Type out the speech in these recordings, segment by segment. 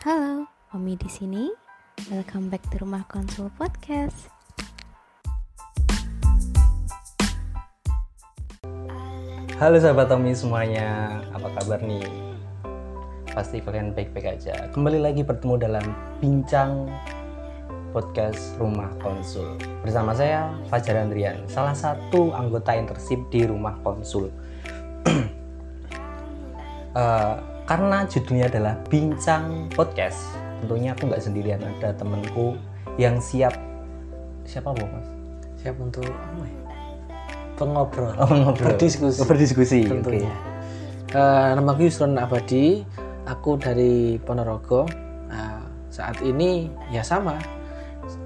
Halo, Omi di sini. Welcome back to Rumah Konsul Podcast. Halo sahabat Tommy semuanya, apa kabar nih? Pasti kalian baik-baik aja. Kembali lagi bertemu dalam Bincang Podcast Rumah Konsul Bersama saya, Fajar Andrian, salah satu anggota internship di Rumah Konsul uh, Karena judulnya adalah Bincang Podcast. Tentunya aku nggak sendirian, ada temenku yang siap. Siapa bu mas? siap untuk apa ya? pengobrol. Oh, ngobrol. berdiskusi. Berdiskusi, tentunya. Eh, nama aku Yusron Abadi. Aku dari Ponorogo. Nah, saat ini ya sama.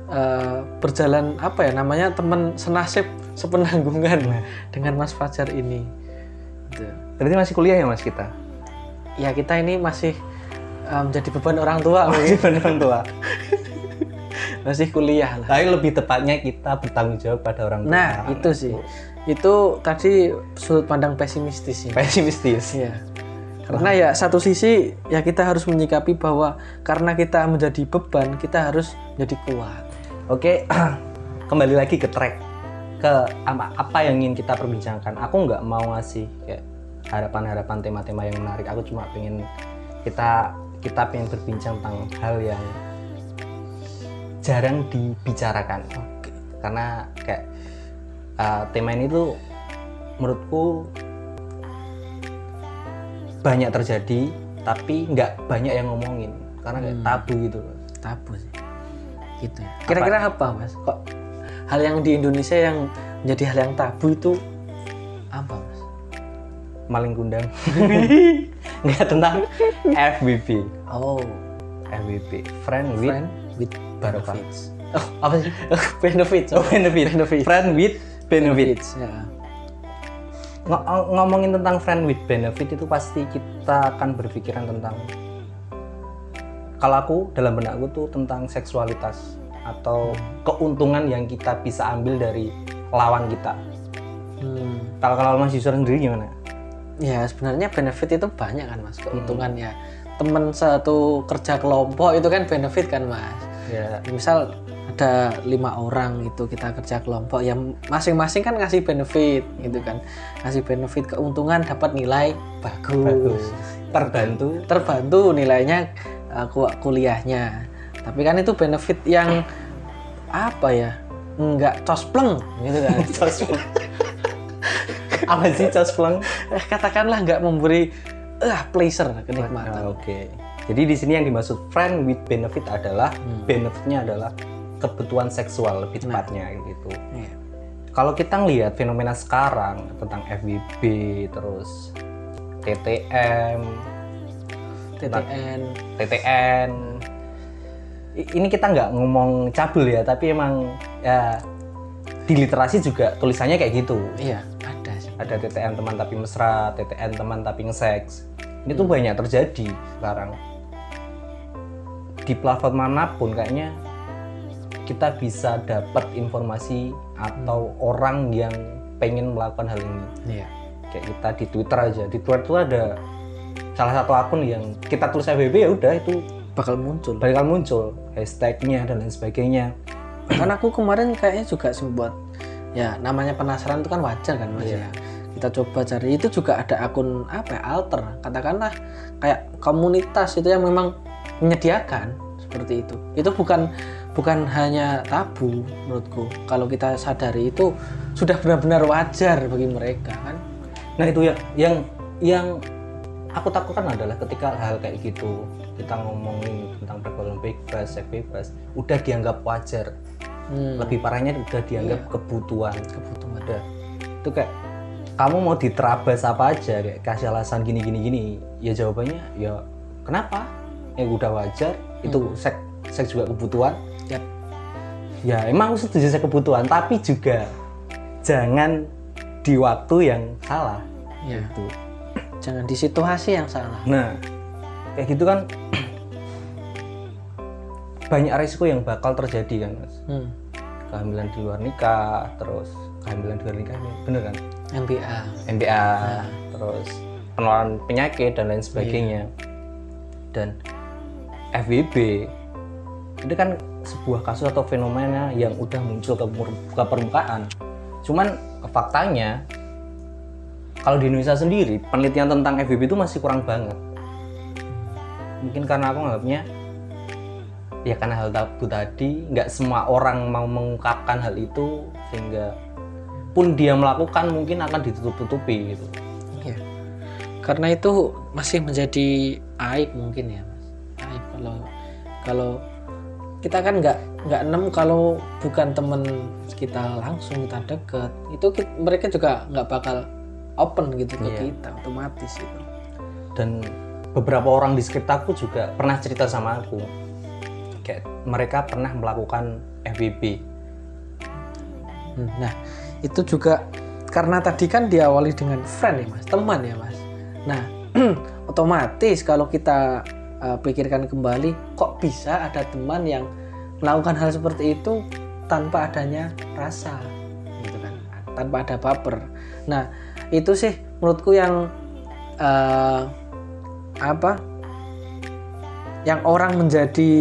Eh, berjalan apa ya namanya teman senasib sepenanggungan dengan Mas Fajar ini. Gitu. Berarti masih kuliah ya mas kita? Ya kita ini masih eh, menjadi beban orang tua. Masih orang tua masih kuliah lah Tapi lebih tepatnya kita bertanggung jawab pada orang tua. nah itu sih itu tadi sudut pandang pesimistis sih Pesimistis. Iya. Karena ya satu sisi ya kita harus menyikapi bahwa karena kita menjadi beban, kita harus menjadi kuat. Oke, kembali lagi ke track. Ke apa, apa yang ingin kita perbincangkan. Aku nggak mau ngasih kayak harapan-harapan tema-tema yang menarik. Aku cuma pengen kita kita pengen berbincang tentang hal yang jarang dibicarakan. Karena kayak uh, tema ini tuh menurutku banyak terjadi tapi nggak banyak yang ngomongin karena kayak Hmm. tabu gitu loh. Tabu sih. Gitu ya. Kira-kira apa, Mas? Kok hal yang di Indonesia yang menjadi hal yang tabu itu apa, Mas? Maling kundang. Nggak tentang FBB Oh, FBB friend with friend with benefits. oh, apa sih? Benefits. oh benefit friend with benefit Ya. Ng- ngomongin tentang friend with benefit itu pasti kita akan berpikiran tentang kalau aku dalam benakku tuh tentang seksualitas atau keuntungan yang kita bisa ambil dari lawan kita. Hmm. kalau kalau Mas Yusuf sendiri gimana Ya sebenarnya benefit itu banyak kan mas keuntungannya. Temen satu kerja kelompok itu kan benefit kan mas. ya Misal ada lima orang itu kita kerja kelompok yang masing-masing kan ngasih benefit gitu kan. Ngasih benefit keuntungan dapat nilai bagus. bagus terbantu Terbantu nilainya uh, ku- kuliahnya. Tapi kan itu benefit yang apa ya? Enggak cospleng gitu kan. Cospleng. Apa sih cospleng Eh, katakanlah nggak memberi ah pleasure Ah, kenikmatan. Oke. Jadi di sini yang dimaksud friend with benefit adalah Hmm. benefitnya adalah kebutuhan seksual lebih Nah. tepatnya gitu. Iya. Kalau kita ngelihat fenomena sekarang tentang FWB terus TTM, TTN TTN, ini kita nggak ngomong cabul ya, tapi emang ya di literasi juga tulisannya kayak gitu. iya ada TTN teman tapi mesra, TTN teman tapi nge-seks. Ini tuh banyak terjadi sekarang. Di platform mana pun kayaknya kita bisa dapat informasi atau orang yang pengen melakukan hal ini. iya Kayak kita di Twitter aja. Di Twitter tuh ada salah satu akun yang kita tulis FBB ya udah itu bakal muncul bakal muncul hashtagnya dan lain sebagainya. kan aku kemarin kayaknya juga sempat ya namanya penasaran itu kan wajar kan mas Iya. ya kita coba cari. Itu juga ada akun apa ya, alter. Katakanlah kayak komunitas itu yang memang menyediakan seperti itu. Itu bukan bukan hanya tabu menurutku. Kalau kita sadari itu sudah benar-benar wajar bagi mereka kan? Nah itu ya yang yang aku takutkan adalah ketika hal kayak gitu kita ngomongin tentang pergaulan bebas, seks bebas, udah dianggap wajar. Hmm, Lebih parahnya udah dianggap kebutuhan. kebutuhan. Udah. Itu kayak kamu mau diterabas apa aja kayak kasih alasan gini gini gini ya jawabannya ya kenapa ya udah wajar itu seks seks juga kebutuhan Yap. ya emang aku setuju seks kebutuhan tapi juga jangan di waktu yang salah ya gitu. jangan di situasi yang salah Nah, kayak gitu kan banyak risiko yang bakal terjadi kan, Mas. hmm. Kehamilan di luar nikah, terus kehamilan di luar nikah, bener kan? MBA MBA, terus penularan penyakit dan lain sebagainya. Dan FWB itu kan sebuah kasus atau fenomena yang udah muncul ke, per- ke permukaan. Cuman faktanya kalau di Indonesia sendiri penelitian tentang FWB itu masih kurang banget. Mungkin karena aku nganggapnya ya karena hal tabu tadi nggak semua orang mau mengungkapkan hal itu sehingga pun dia melakukan mungkin akan ditutup-tutupi gitu Iya. Karena itu masih menjadi aib mungkin ya, Mas. Aib kalau kalau kita kan nggak nggak nemu kalau bukan temen kita langsung kita deket itu ki- mereka juga nggak bakal open gitu ke Iya. kita otomatis itu. dan beberapa orang di sekitarku juga pernah cerita sama aku kayak mereka pernah melakukan Hmm, Nah itu juga karena tadi kan diawali dengan friend ya mas, teman ya mas. Nah otomatis kalau kita uh, pikirkan kembali, kok bisa ada teman yang melakukan hal seperti itu tanpa adanya rasa, gitu kan, tanpa ada baper. Nah itu sih menurutku yang uh, apa, yang orang menjadi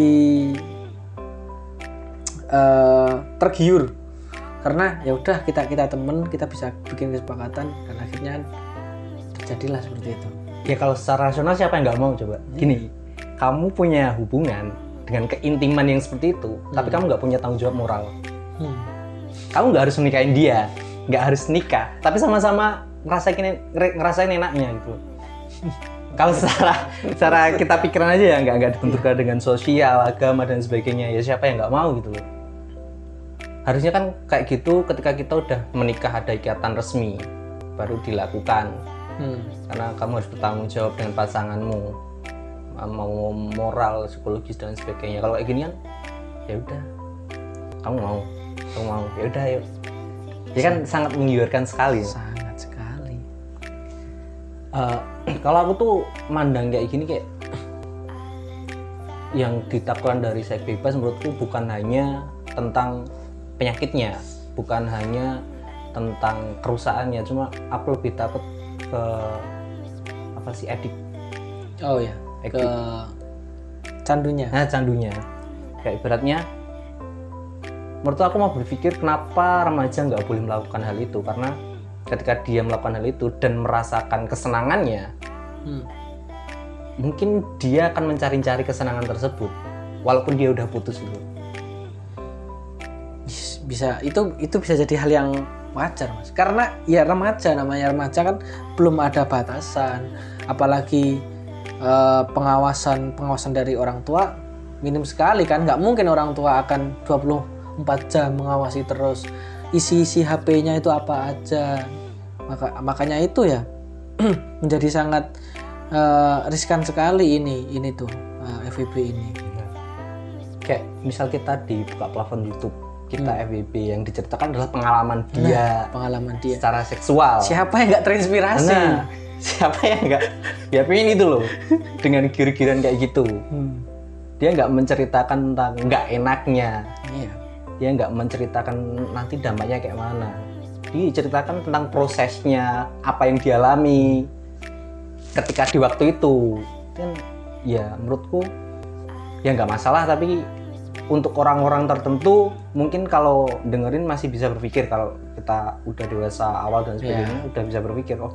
uh, tergiur karena ya udah kita kita temen kita bisa bikin kesepakatan dan akhirnya terjadilah seperti itu. Ya kalau secara rasional siapa yang nggak mau coba? Gini kamu punya hubungan dengan keintiman yang seperti itu tapi kamu nggak punya tanggung jawab moral. Hmm. kamu nggak harus menikahin dia nggak harus nikah tapi sama-sama ngerasain ngerasain enaknya gitu. Kalau secara secara kita pikiran aja ya nggak nggak dibenturkan dengan sosial agama dan sebagainya ya siapa yang nggak mau gitu. loh harusnya kan kayak gitu ketika kita udah menikah ada ikatan resmi baru dilakukan. Hmm. karena kamu harus bertanggung jawab dengan pasanganmu mau moral psikologis dan sebagainya. Kalau kayak gini kan ya udah. Kamu mau kamu mau. Ya udah yuk. Ya kan sangat menggiurkan sekali. Sangat sekali. Eh, kalau aku tuh mandang kayak gini kayak yang ditakutkan dari seks bebas menurutku bukan hanya tentang penyakitnya bukan hanya tentang kerusakannya cuma aku lebih takut ke apa sih edik oh ya ke candunya. Nah candunya. Kayak ibaratnya menurut aku mau berpikir kenapa remaja nggak boleh melakukan hal itu karena ketika dia melakukan hal itu dan merasakan kesenangannya Hmm. mungkin dia akan mencari-cari kesenangan tersebut walaupun dia udah putus dulu bisa itu itu bisa jadi hal yang wajar mas. Karena ya remaja namanya remaja kan belum ada batasan. Apalagi eh, pengawasan pengawasan dari orang tua minim sekali kan. Nggak mungkin orang tua akan 24 jam mengawasi terus. Isi-isi HP-nya itu apa aja. Maka makanya itu ya menjadi sangat eh, riskan sekali ini ini tuh eh, FVP ini. Kayak misal kita di buka plafon YouTube kita FWB yang diceritakan adalah pengalaman dia pengalaman dia. secara seksual. Siapa yang nggak terinspirasi? Nah siapa yang nggak? Ya pengen itu loh dengan gir-giran kayak gitu. Hmm. dia nggak menceritakan tentang nggak enaknya. Iya. Dia nggak menceritakan nanti dampaknya kayak mana. Dia ceritakan tentang prosesnya apa yang dialami ketika di waktu itu. Kan ya menurutku ya nggak masalah tapi untuk orang-orang tertentu mungkin kalau dengerin masih bisa berpikir kalau kita udah dewasa awal dan sebagainya udah bisa berpikir oh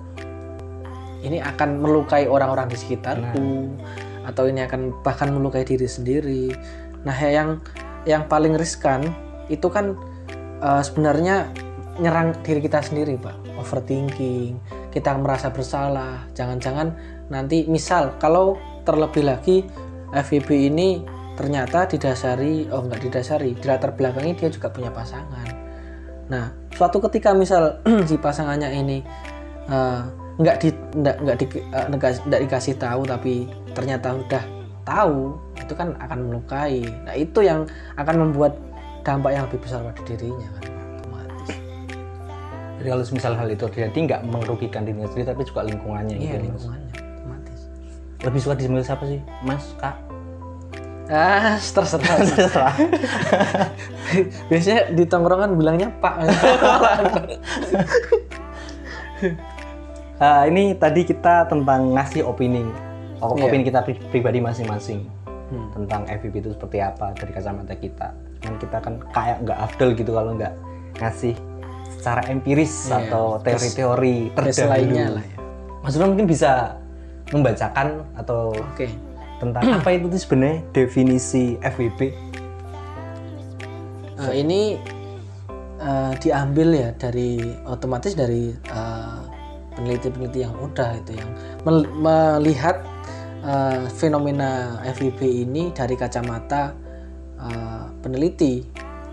ini akan melukai orang-orang di sekitarku atau ini akan bahkan melukai diri sendiri. Nah, yang yang paling riskan itu kan eh, sebenarnya nyerang diri kita sendiri, Pak. Overthinking, kita merasa bersalah. Jangan-jangan nanti misal kalau terlebih lagi FVB ini ternyata didasari oh enggak didasari, di latar belakangi dia juga punya pasangan. Nah, suatu ketika misal si pasangannya ini eh, nggak di nggak nggak di, nggak- nggak dikasih tahu tapi ternyata udah tahu itu kan akan melukai. Nah itu yang akan membuat dampak yang lebih besar pada dirinya kan otomatis. jadi kalau misal hal itu terjadi nggak merugikan dirinya sendiri tapi juga lingkungannya Iya gitu lingkungannya otomatis. lebih suka dipanggil siapa sih mas kak Ah terserah. terserah Biasanya di tongkrongan bilangnya Pak. Ah, ini tadi kita tentang ngasih opini, op- Iya. opini kita pri- pribadi masing-masing. Hmm. tentang FVP itu seperti apa dari kacamata kita kan kita kan kayak nggak afdol gitu kalau nggak ngasih secara empiris Iya, atau teori-teori terdahulu lainnya lah ya. Mas Ron mungkin bisa membacakan atau Oke. Tentang apa itu tuh sebenarnya definisi FWB Eh, ini eh, diambil ya dari otomatis dari eh, peneliti-peneliti yang udah itu yang mel- melihat eh, fenomena FWB ini dari kacamata eh, peneliti.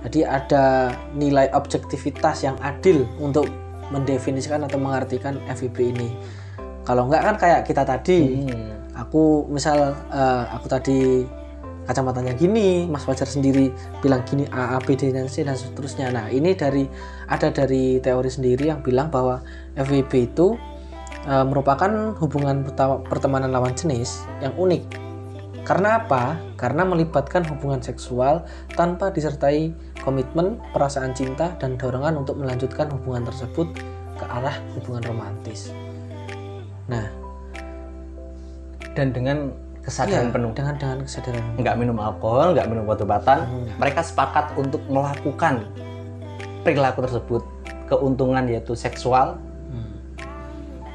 Jadi ada nilai objektivitas yang adil untuk mendefinisikan atau mengartikan FWB ini. Kalau enggak kan kayak kita tadi, Hmm. Aku misal eh, aku tadi kacamatanya gini, Mas Fajar sendiri bilang gini A, A, B, D, dan C dan seterusnya. Nah ini dari ada dari teori sendiri yang bilang bahwa FWB itu eh, merupakan hubungan pertemanan lawan jenis yang unik. Karena apa? Karena melibatkan hubungan seksual tanpa disertai komitmen, perasaan cinta, dan dorongan untuk melanjutkan hubungan tersebut ke arah hubungan romantis. Nah, dan dengan kesadaran iya, penuh. dengan dengan kesadaran nggak minum alkohol nggak minum obat-obatan Enggak. mereka sepakat untuk melakukan perilaku tersebut keuntungan yaitu seksual Hmm.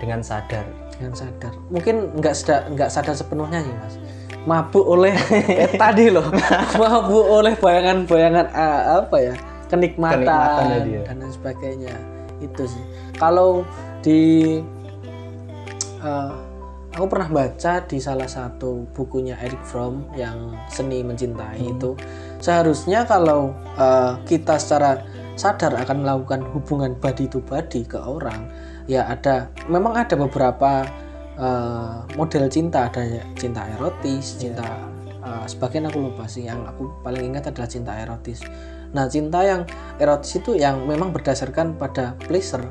dengan sadar. Dengan sadar. Mungkin nggak sadar nggak sadar sepenuhnya sih mas. Mabuk oleh eh, tadi loh. Mabuk oleh bayangan-bayangan ah, apa ya kenikmatan, ya. dan lain sebagainya. Itu sih. Kalau di eh, aku pernah baca di salah satu bukunya Eric Fromm yang seni mencintai Hmm. itu. Seharusnya kalau eh, kita secara sadar akan melakukan hubungan body to body ke orang ya ada memang ada beberapa eh, model cinta. Ada cinta erotis cinta eh, sebagian aku lupa sih yang aku paling ingat adalah cinta erotis. Nah cinta yang erotis itu yang memang berdasarkan pada pleasure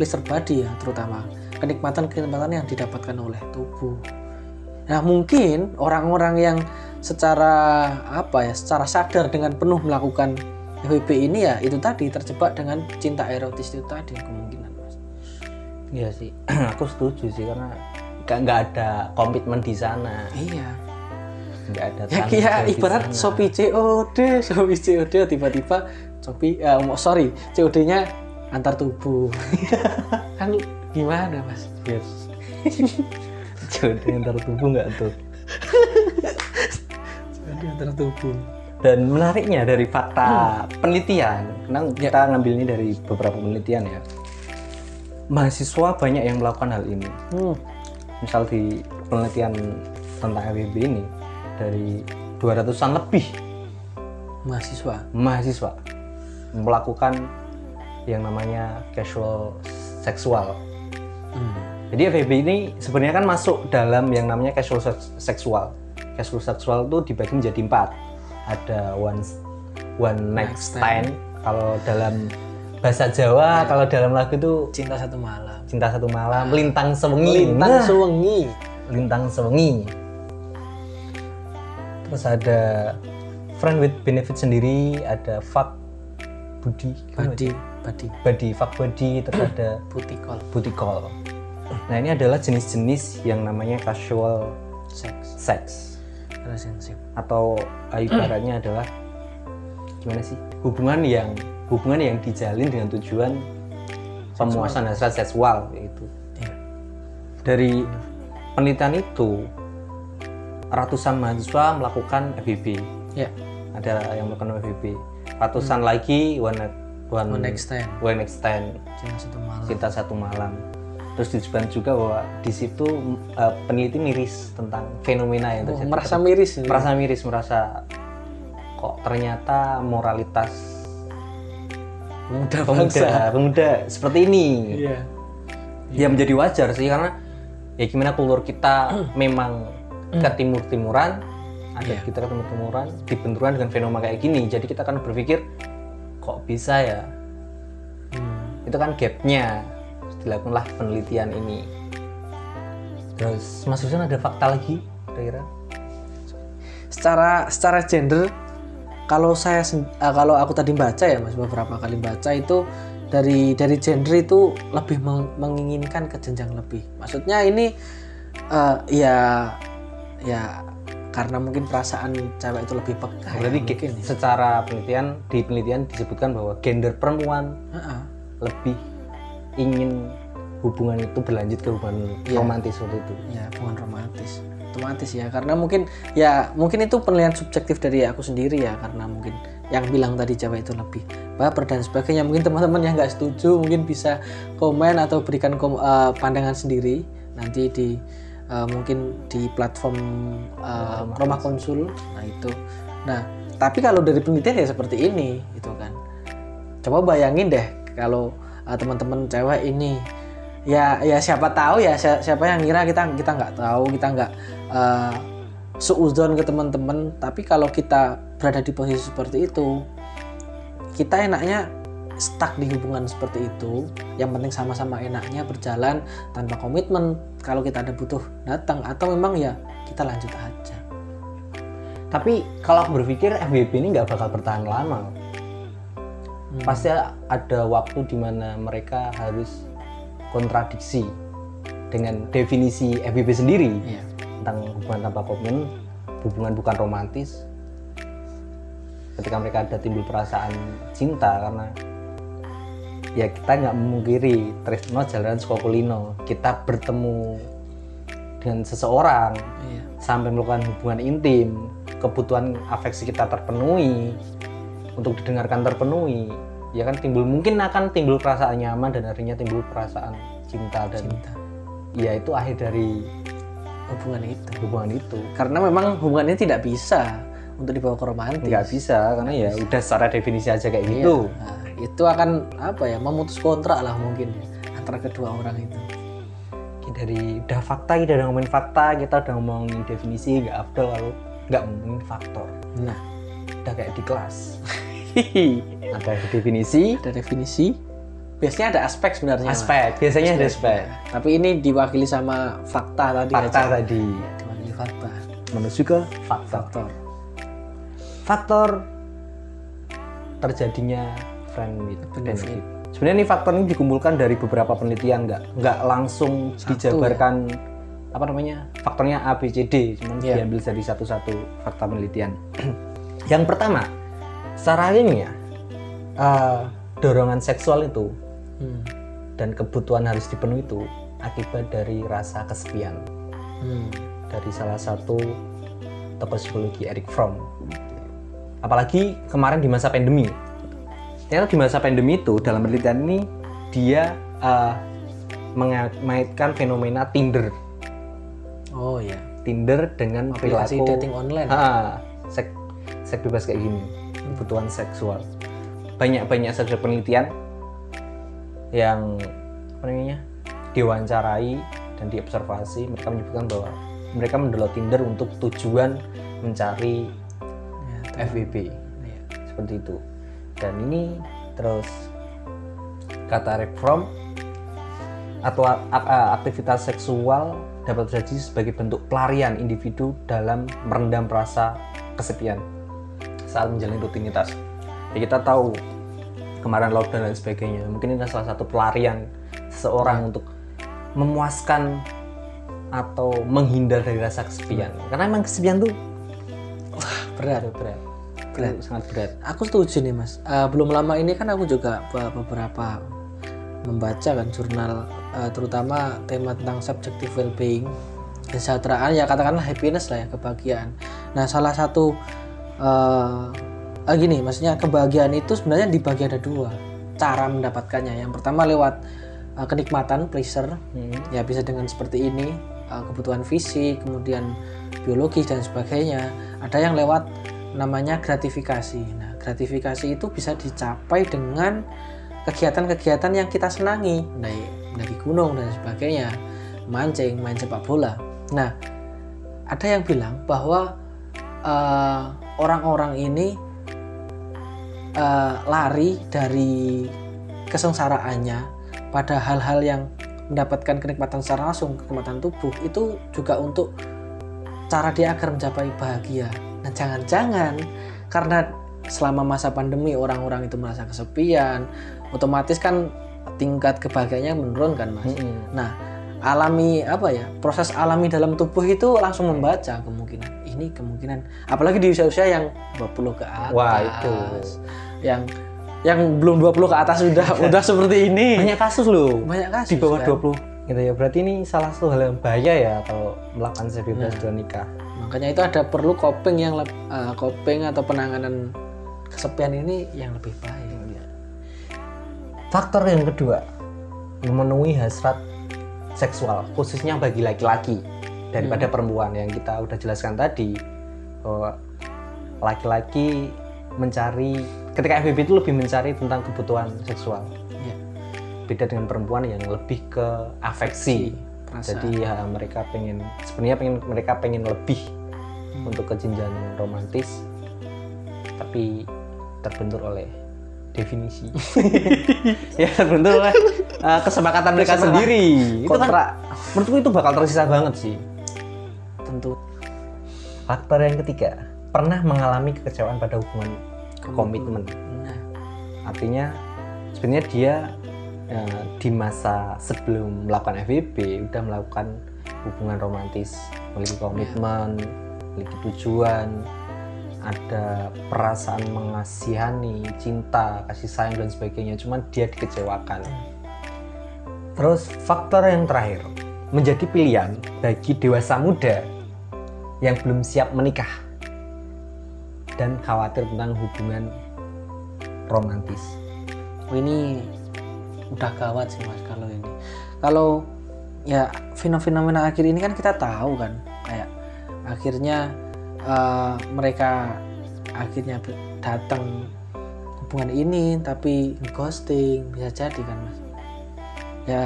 pleasure body ya terutama kenikmatan kenikmatan yang didapatkan oleh tubuh. Nah mungkin orang-orang yang secara apa ya secara sadar dengan penuh melakukan FWB ini ya itu tadi terjebak dengan cinta erotis itu tadi kemungkinan mas. Iya sih, aku setuju sih karena nggak nggak ada komitmen di sana, iya. Nggak ada. ya di ibarat. Shopee COD Shopee COD tiba-tiba Shopee eh, oh, sorry COD-nya antar tubuh. Kan gimana mas Yes. Jodoh antar tubuh nggak tuh. COD antar tubuh Dan menariknya dari fakta Hmm. penelitian, karena Ya. kita ngambil ini dari beberapa penelitian ya. Mahasiswa banyak yang melakukan hal ini. hmm. Misal di penelitian tentang FWB ini dari 200-an lebih mahasiswa mahasiswa melakukan yang namanya casual seksual. Hmm. Jadi FWB ini sebenarnya kan masuk dalam yang namanya casual seks- seksual. Casual seksual itu dibagi menjadi empat. Ada one one night stand. Kalau dalam bahasa Jawa, kalau dalam lagu itu cinta satu malam cinta satu malam, lintang sewengi. lintang Nah, suwengi lintang sewengi. Terus ada friend with benefit sendiri, ada fuck budi, body body. Body fuck body, terus ada booty call. Nah ini adalah jenis-jenis yang namanya casual sex. sex. Relationship. Atau uh, ibaratnya adalah gimana sih? Hubungan yang hubungan yang dijalin dengan tujuan pemuasan hasrat seksual yaitu. Iya. dari penelitian itu ratusan mahasiswa melakukan FVB ya ada yang melakukan FVB ratusan lagi one night one, one next time. One stand cinta satu malam. Cinta satu malam. Terus disebutkan juga bahwa di situ uh, peneliti miris tentang fenomena yang Oh, terjadi. merasa miris ini. merasa miris merasa kok ternyata moralitas pemuda pemuda pemuda seperti ini. Iya. Ya menjadi wajar sih karena ya gimana kultur kita memang ke timur timuran ada Iya. kita ke timur timuran dibenturan dengan fenomena kayak gini. Jadi kita akan berpikir kok bisa ya? Hmm. itu kan gapnya. Dilakukanlah penelitian ini. Terus Mas Husen ada fakta lagi kira-kira? Secara secara gender kalau saya eh, kalau aku tadi baca ya mas beberapa kali baca itu dari dari gender itu lebih meng- menginginkan ke jenjang lebih. Maksudnya ini eh, ya ya karena mungkin perasaan cewek itu lebih peka ya, Berarti ge- mungkin ya. secara penelitian di penelitian disebutkan bahwa gender perempuan Heeh. lebih ingin hubungan itu berlanjut ke hubungan Iya. romantis waktu itu. ya hubungan romantis otomatis ya karena mungkin ya mungkin itu penilaian subjektif dari aku sendiri ya karena mungkin yang bilang tadi cewek itu lebih baper dan sebagainya mungkin teman-teman yang nggak setuju mungkin bisa komen atau berikan kom- eh, pandangan sendiri nanti di eh, mungkin di platform eh, rumah konsul. Nah itu. Nah tapi kalau dari penelitian ya seperti ini gitu kan. Coba bayangin deh kalau eh, teman-teman cewek ini ya ya siapa tahu ya si- siapa yang ngira kita kita nggak tahu kita nggak uh, seuzon ke teman-teman. Tapi kalau kita berada di posisi seperti itu kita enaknya stuck di hubungan seperti itu yang penting sama-sama enaknya berjalan tanpa komitmen kalau kita ada butuh datang atau memang ya kita lanjut aja Tapi kalau aku berpikir FWB ini nggak bakal bertahan lama. Hmm. Pasti ada waktu di mana mereka harus kontradiksi dengan definisi FWB sendiri Iya. tentang hubungan tanpa komitmen, hubungan bukan romantis. Ketika mereka ada timbul perasaan cinta karena ya kita nggak memungkiri Trisno jalan Skokulino. Kita bertemu dengan seseorang Iya. sampai melakukan hubungan intim kebutuhan afeksi kita terpenuhi untuk didengarkan terpenuhi. Ya kan timbul mungkin akan timbul perasaan nyaman dan akhirnya timbul perasaan cinta dan cinta. ya itu akhir dari hubungan itu. hubungan itu. Karena memang hubungan ini tidak bisa untuk dibawa ke romantis nggak bisa karena ya udah secara definisi aja kayak Iya. gitu. Nah, itu akan apa ya memutus kontrak lah mungkin ya, antara kedua orang itu. Dari udah fakta kita udah ngomongin fakta kita udah ngomongin definisi nggak afdol kalau nggak ngomongin faktor. Nah. Udah kayak di kelas. Ada definisi. Ada definisi. Biasanya ada aspek sebenarnya aspek biasanya ada aspek. tapi ini diwakili sama fakta tadi fakta aja. tadi. Ya, diwakili fakta. Menuju ke faktor. Faktor faktor terjadinya friend with Benefit. benefit. Sebenarnya ini faktor ini dikumpulkan dari beberapa penelitian, nggak nggak langsung Satu, dijabarkan apa namanya faktornya A, B, C, D, cuman Iya. diambil dari satu-satu fakta penelitian. Yang pertama, secara ilmiah eh, dorongan seksual itu hmm. dan kebutuhan harus dipenuhi itu akibat dari rasa kesepian Hmm. dari salah satu tokoh psikologi Eric Fromm. Apalagi kemarin di masa pandemi. Ternyata di masa pandemi itu dalam penelitian ini dia eh, mengaitkan fenomena Tinder. oh ya Tinder dengan aplikasi perilaku dating online Ah, seks, seks bebas kayak gini, kebutuhan seksual. Banyak-banyak saja penelitian yang apa namanya diwawancarai dan diobservasi mereka menyebutkan bahwa mereka mendownload Tinder untuk tujuan mencari. FWB Iya. seperti itu dan ini terus kata Rick Fromm atau aktivitas seksual dapat terjadi sebagai bentuk pelarian individu dalam merendam rasa kesepian saat menjalani rutinitas. Ya kita tahu kemarin lockdown dan sebagainya, mungkin ini salah satu pelarian seseorang untuk memuaskan atau menghindar dari rasa kesepian. Karena emang kesepian tuh berat berat, Berat. Sangat berat. aku setuju nih mas Eh, belum lama ini kan aku juga be- beberapa membaca kan jurnal eh, terutama tema tentang subjective well-being kesejahteraan ya katakanlah happiness lah ya kebahagiaan nah salah satu eh ah, gini maksudnya kebahagiaan itu sebenarnya dibagi ada dua cara mendapatkannya yang pertama lewat eh, kenikmatan pleasure Hmm. ya bisa dengan seperti ini uh, kebutuhan fisik kemudian biologis dan sebagainya ada yang lewat namanya gratifikasi nah gratifikasi itu bisa dicapai dengan kegiatan-kegiatan yang kita senangi naik mendaki gunung dan sebagainya mancing main sepak bola nah ada yang bilang bahwa uh, orang-orang ini uh, lari dari kesengsaraannya pada hal-hal yang mendapatkan kenikmatan secara langsung, kenikmatan tubuh itu juga untuk cara dia agar mencapai bahagia. Nah, jangan-jangan karena selama masa pandemi orang-orang itu merasa kesepian, otomatis kan tingkat kebahagiaannya menurun kan, Mas. Mm-mm. Nah, alami apa ya proses alami dalam tubuh itu langsung membaca kemungkinan ini kemungkinan apalagi di usia-usia yang 20 ke atas Wah, itu. yang yang belum 20 ke atas sudah udah seperti ini banyak kasus loh banyak kasus di bawah kan? 20 gitu ya berarti ini salah satu hal yang bahaya ya kalau melakukan seks bebas Nah. nikah makanya itu ada perlu coping yang eh, coping atau penanganan kesepian ini yang lebih baik faktor yang kedua memenuhi hasrat seksual khususnya bagi laki-laki. Daripada perempuan yang kita udah jelaskan tadi bahwa laki-laki mencari ketika FBB itu lebih mencari tentang kebutuhan seksual. Ya. beda dengan perempuan yang lebih ke afeksi perasaan. jadi ya mereka pengen sebenarnya pengen mereka pengen lebih Hmm. untuk ke jenjang romantis tapi terbentur oleh definisi ya terbentur oleh uh, kesepakatan mereka Kesepakatan. sendiri kan Kontrak. menurutku itu bakal tersisa banget sih tentu faktor yang ketiga pernah mengalami kekecewaan pada hubungan komitmen nah artinya sebenarnya dia eh, di masa sebelum melakukan FWB udah melakukan hubungan romantis. Memiliki komitmen memiliki tujuan ada perasaan mengasihani cinta kasih sayang dan sebagainya. Cuman dia dikecewakan. Terus faktor yang terakhir menjadi pilihan bagi dewasa muda yang belum siap menikah dan khawatir tentang hubungan romantis. Ini udah gawat sih mas kalau ini. Kalau ya fenomena akhir ini kan kita tahu kan kayak akhirnya eh, mereka akhirnya datang hubungan ini tapi ghosting bisa jadi kan mas? Ya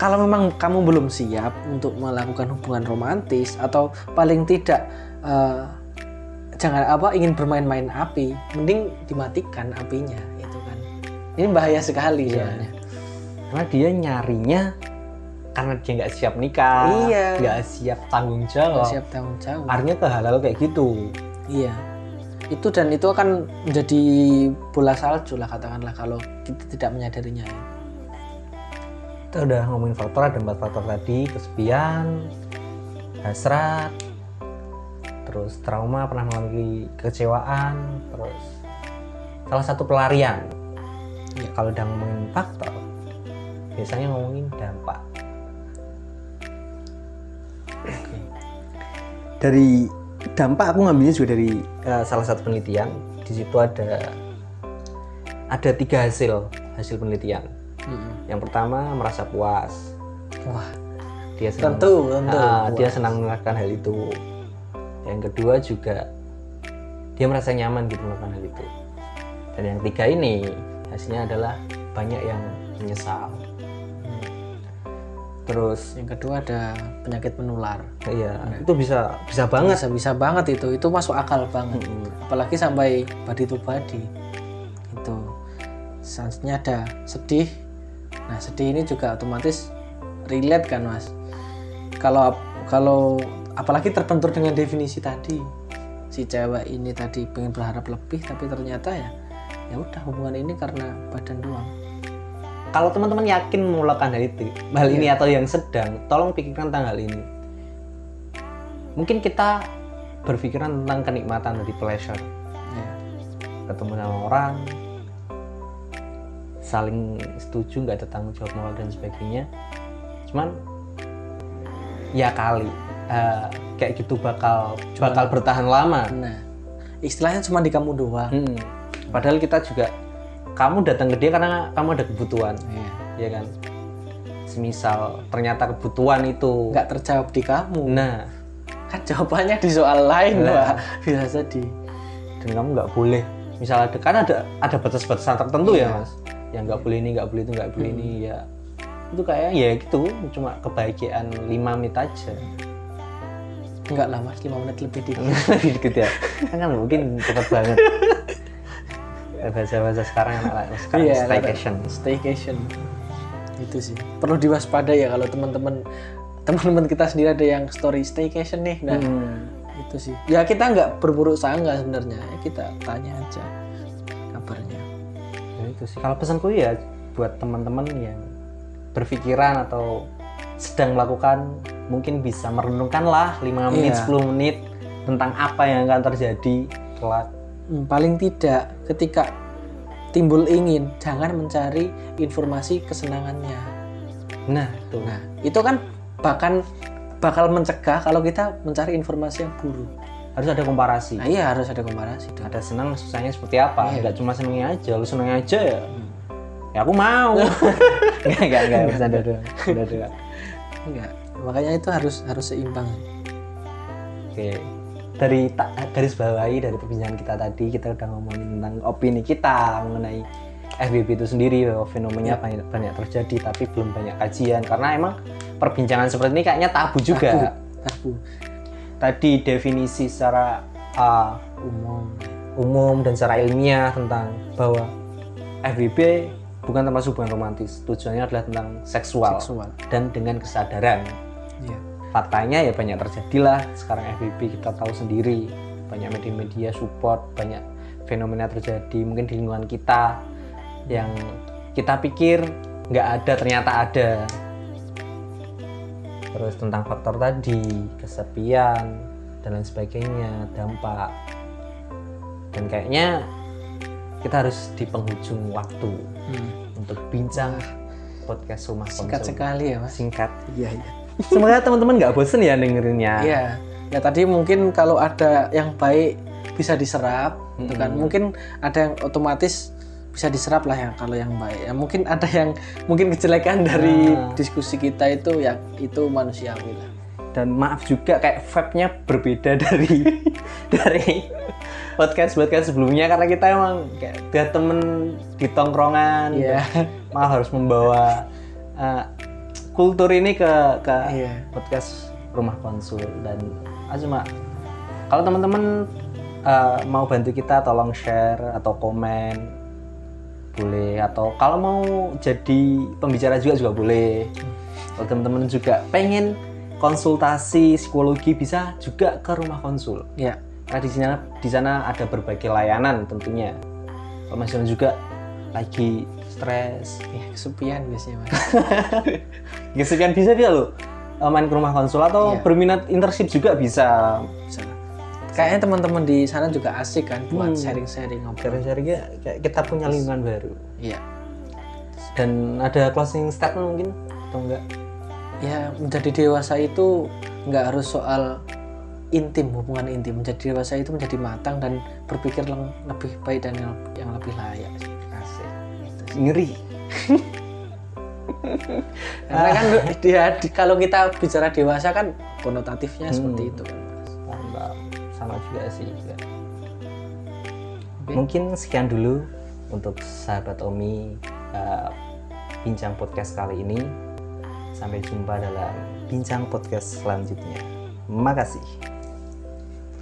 kalau memang kamu belum siap untuk melakukan hubungan romantis atau paling tidak eh, jangan apa ingin bermain-main api mending dimatikan apinya kan ini bahaya sekali Iya. soalnya karena dia nyarinya karena dia nggak siap nikah Iya. nggak siap tanggung Nggak jawab siap tanggung jawab artinya ke hal-hal kayak gitu iya itu dan itu akan menjadi bola salju lah katakanlah kalau kita tidak menyadarinya ya. kita udah ngomongin faktor ada empat faktor tadi kesepian hasrat terus trauma pernah mengalami kekecewaan terus salah satu pelarian Iya. kalau udah ngomongin faktor biasanya ngomongin dampak. Dari dampak aku ngambilnya juga dari eh, salah satu penelitian. Di situ ada ada tiga hasil hasil penelitian. Mm-mm. yang pertama merasa puas. Wah. Dia senang tentu tentu. Ah, dia senang melakukan hal itu. Yang kedua juga dia merasa nyaman gitu melakukan hal itu. Dan yang tiga ini hasilnya adalah banyak yang menyesal. Hmm. terus yang kedua ada penyakit menular. Iya itu bisa bisa banget. bisa bisa banget itu. Itu masuk akal banget. Mm-mm. apalagi sampai body to body. Itu. Selanjutnya ada sedih. Nah sedih ini juga otomatis relate kan mas? Kalau kalau apalagi terbentur dengan definisi tadi si cewek ini tadi pengen berharap lebih tapi ternyata ya ya udah hubungan ini karena badan doang kalau teman-teman yakin melakukan hal itu hal Iya. ini atau yang sedang tolong pikirkan tentang hal ini mungkin kita berpikiran tentang kenikmatan dari pleasure ya. ketemu sama orang saling setuju nggak ada tanggung jawab moral dan sebagainya cuman ya kali eh, kayak gitu bakal bakal bertahan lama nah istilahnya cuma di kamu doang Hmm. Padahal kita juga kamu datang ke dia karena kamu ada kebutuhan. Iya. ya kan? Semisal ternyata kebutuhan itu nggak terjawab di kamu. Nah. Kan jawabannya di soal lain Nah. Pak. bisa jadi dan kamu nggak boleh. Misal ada kan ada ada batas-batasan tertentu ya Iya. mas. Yang nggak boleh ini nggak boleh itu nggak boleh Hmm. ini ya. Itu kayak ya gitu. Cuma kebahagiaan 5 menit aja. Enggak lah mas. 5 menit lebih dikit. Gitu ya. Kan kan mungkin cepet banget bahasa-bahasa sekarang anak-anak sekarang Iya, staycation. staycation. Itu sih. Perlu diwaspadai ya kalau teman-teman teman-teman kita sendiri ada yang story staycation nih. Nah Hmm. itu sih. Ya kita nggak berburuk sangka sebenarnya. Ya kita tanya aja kabarnya. Ya itu sih. Kalau pesanku ya buat teman-teman yang berpikiran atau sedang melakukan mungkin bisa merenungkan lah 5 menit Iya. 10 menit tentang apa yang akan terjadi kelak Hmm, paling tidak ketika timbul ingin jangan mencari informasi kesenangannya. Nah itu nah itu kan bahkan bakal mencegah kalau kita mencari informasi yang buruk. Harus ada komparasi. Nah iya harus ada komparasi. Dong. ada senang susahnya seperti apa? Iya. nggak cuma senangnya aja lu senangnya aja ya. Ya aku mau. Nggak nggak nggak bercanda doang bercanda doang. Enggak makanya itu harus harus seimbang. Oke. Dari garis bawahi dari perbincangan kita tadi kita udah ngomongin tentang opini kita mengenai FBB itu sendiri bahwa fenomena Ya. banyak, banyak terjadi tapi belum banyak kajian karena emang perbincangan seperti ini kayaknya tabu juga. tabu Tadi definisi secara uh, umum umum dan secara ilmiah tentang bahwa FBB bukan termasuk hubungan romantis. Tujuannya adalah tentang seksual, seksual dan dengan kesadaran. iya faktanya ya banyak terjadilah sekarang FBB kita tahu sendiri. Banyak media-media support banyak fenomena terjadi mungkin di lingkungan kita yang kita pikir nggak ada ternyata ada. Terus tentang faktor tadi kesepian dan lain sebagainya dampak. Dan kayaknya kita harus di penghujung waktu Hmm. untuk bincang podcast rumah singkat konsum. sekali ya mas. Singkat. Iya iya semoga teman-teman nggak bosen ya dengerinnya Iya. Ya tadi mungkin kalau ada yang baik bisa diserap, gitu kan. Mm-mm. Mungkin ada yang otomatis bisa diserap lah yang kalau yang baik. Ya mungkin ada yang mungkin kejelekan dari Nah. diskusi kita itu ya itu manusiawi lah. dan maaf juga kayak vibe-nya berbeda dari dari podcast podcast sebelumnya karena kita emang kayak dia temen di tongkrongan Iya. malah harus membawa uh, kultur ini ke ke Iya. podcast rumah konsul. Dan ah, cuma kalau teman-teman uh, mau bantu kita tolong share atau komen boleh. Atau kalau mau jadi pembicara juga juga boleh. Kalau teman-teman juga pengen konsultasi psikologi bisa juga ke rumah konsul. Ya. karena di sana di sana ada berbagai layanan tentunya. Kalau Mas Yon juga lagi stres Ya, kesepian biasanya mas. Gesekan bisa dia loh eh, main ke rumah konsul atau Iya. berminat internship juga bisa Bisa. Kayaknya teman-teman di sana juga asik kan buat Hmm. sharing-sharing ngobrol. sharing-sharingnya kayak kita punya lingkungan baru Iya. dan ada closing statement mungkin atau enggak Ya menjadi dewasa itu nggak harus soal intim hubungan intim. Menjadi dewasa itu menjadi matang dan berpikir lebih baik dan yang, yang lebih layak. sih. Ngeri Karena kan dia di- kalau kita bicara dewasa kan konotatifnya Hmm. seperti itu kan. Mas. mantap sama juga sih juga. Oke. mungkin sekian dulu untuk sahabat Omi eh, bincang podcast kali ini sampai jumpa dalam bincang podcast selanjutnya makasih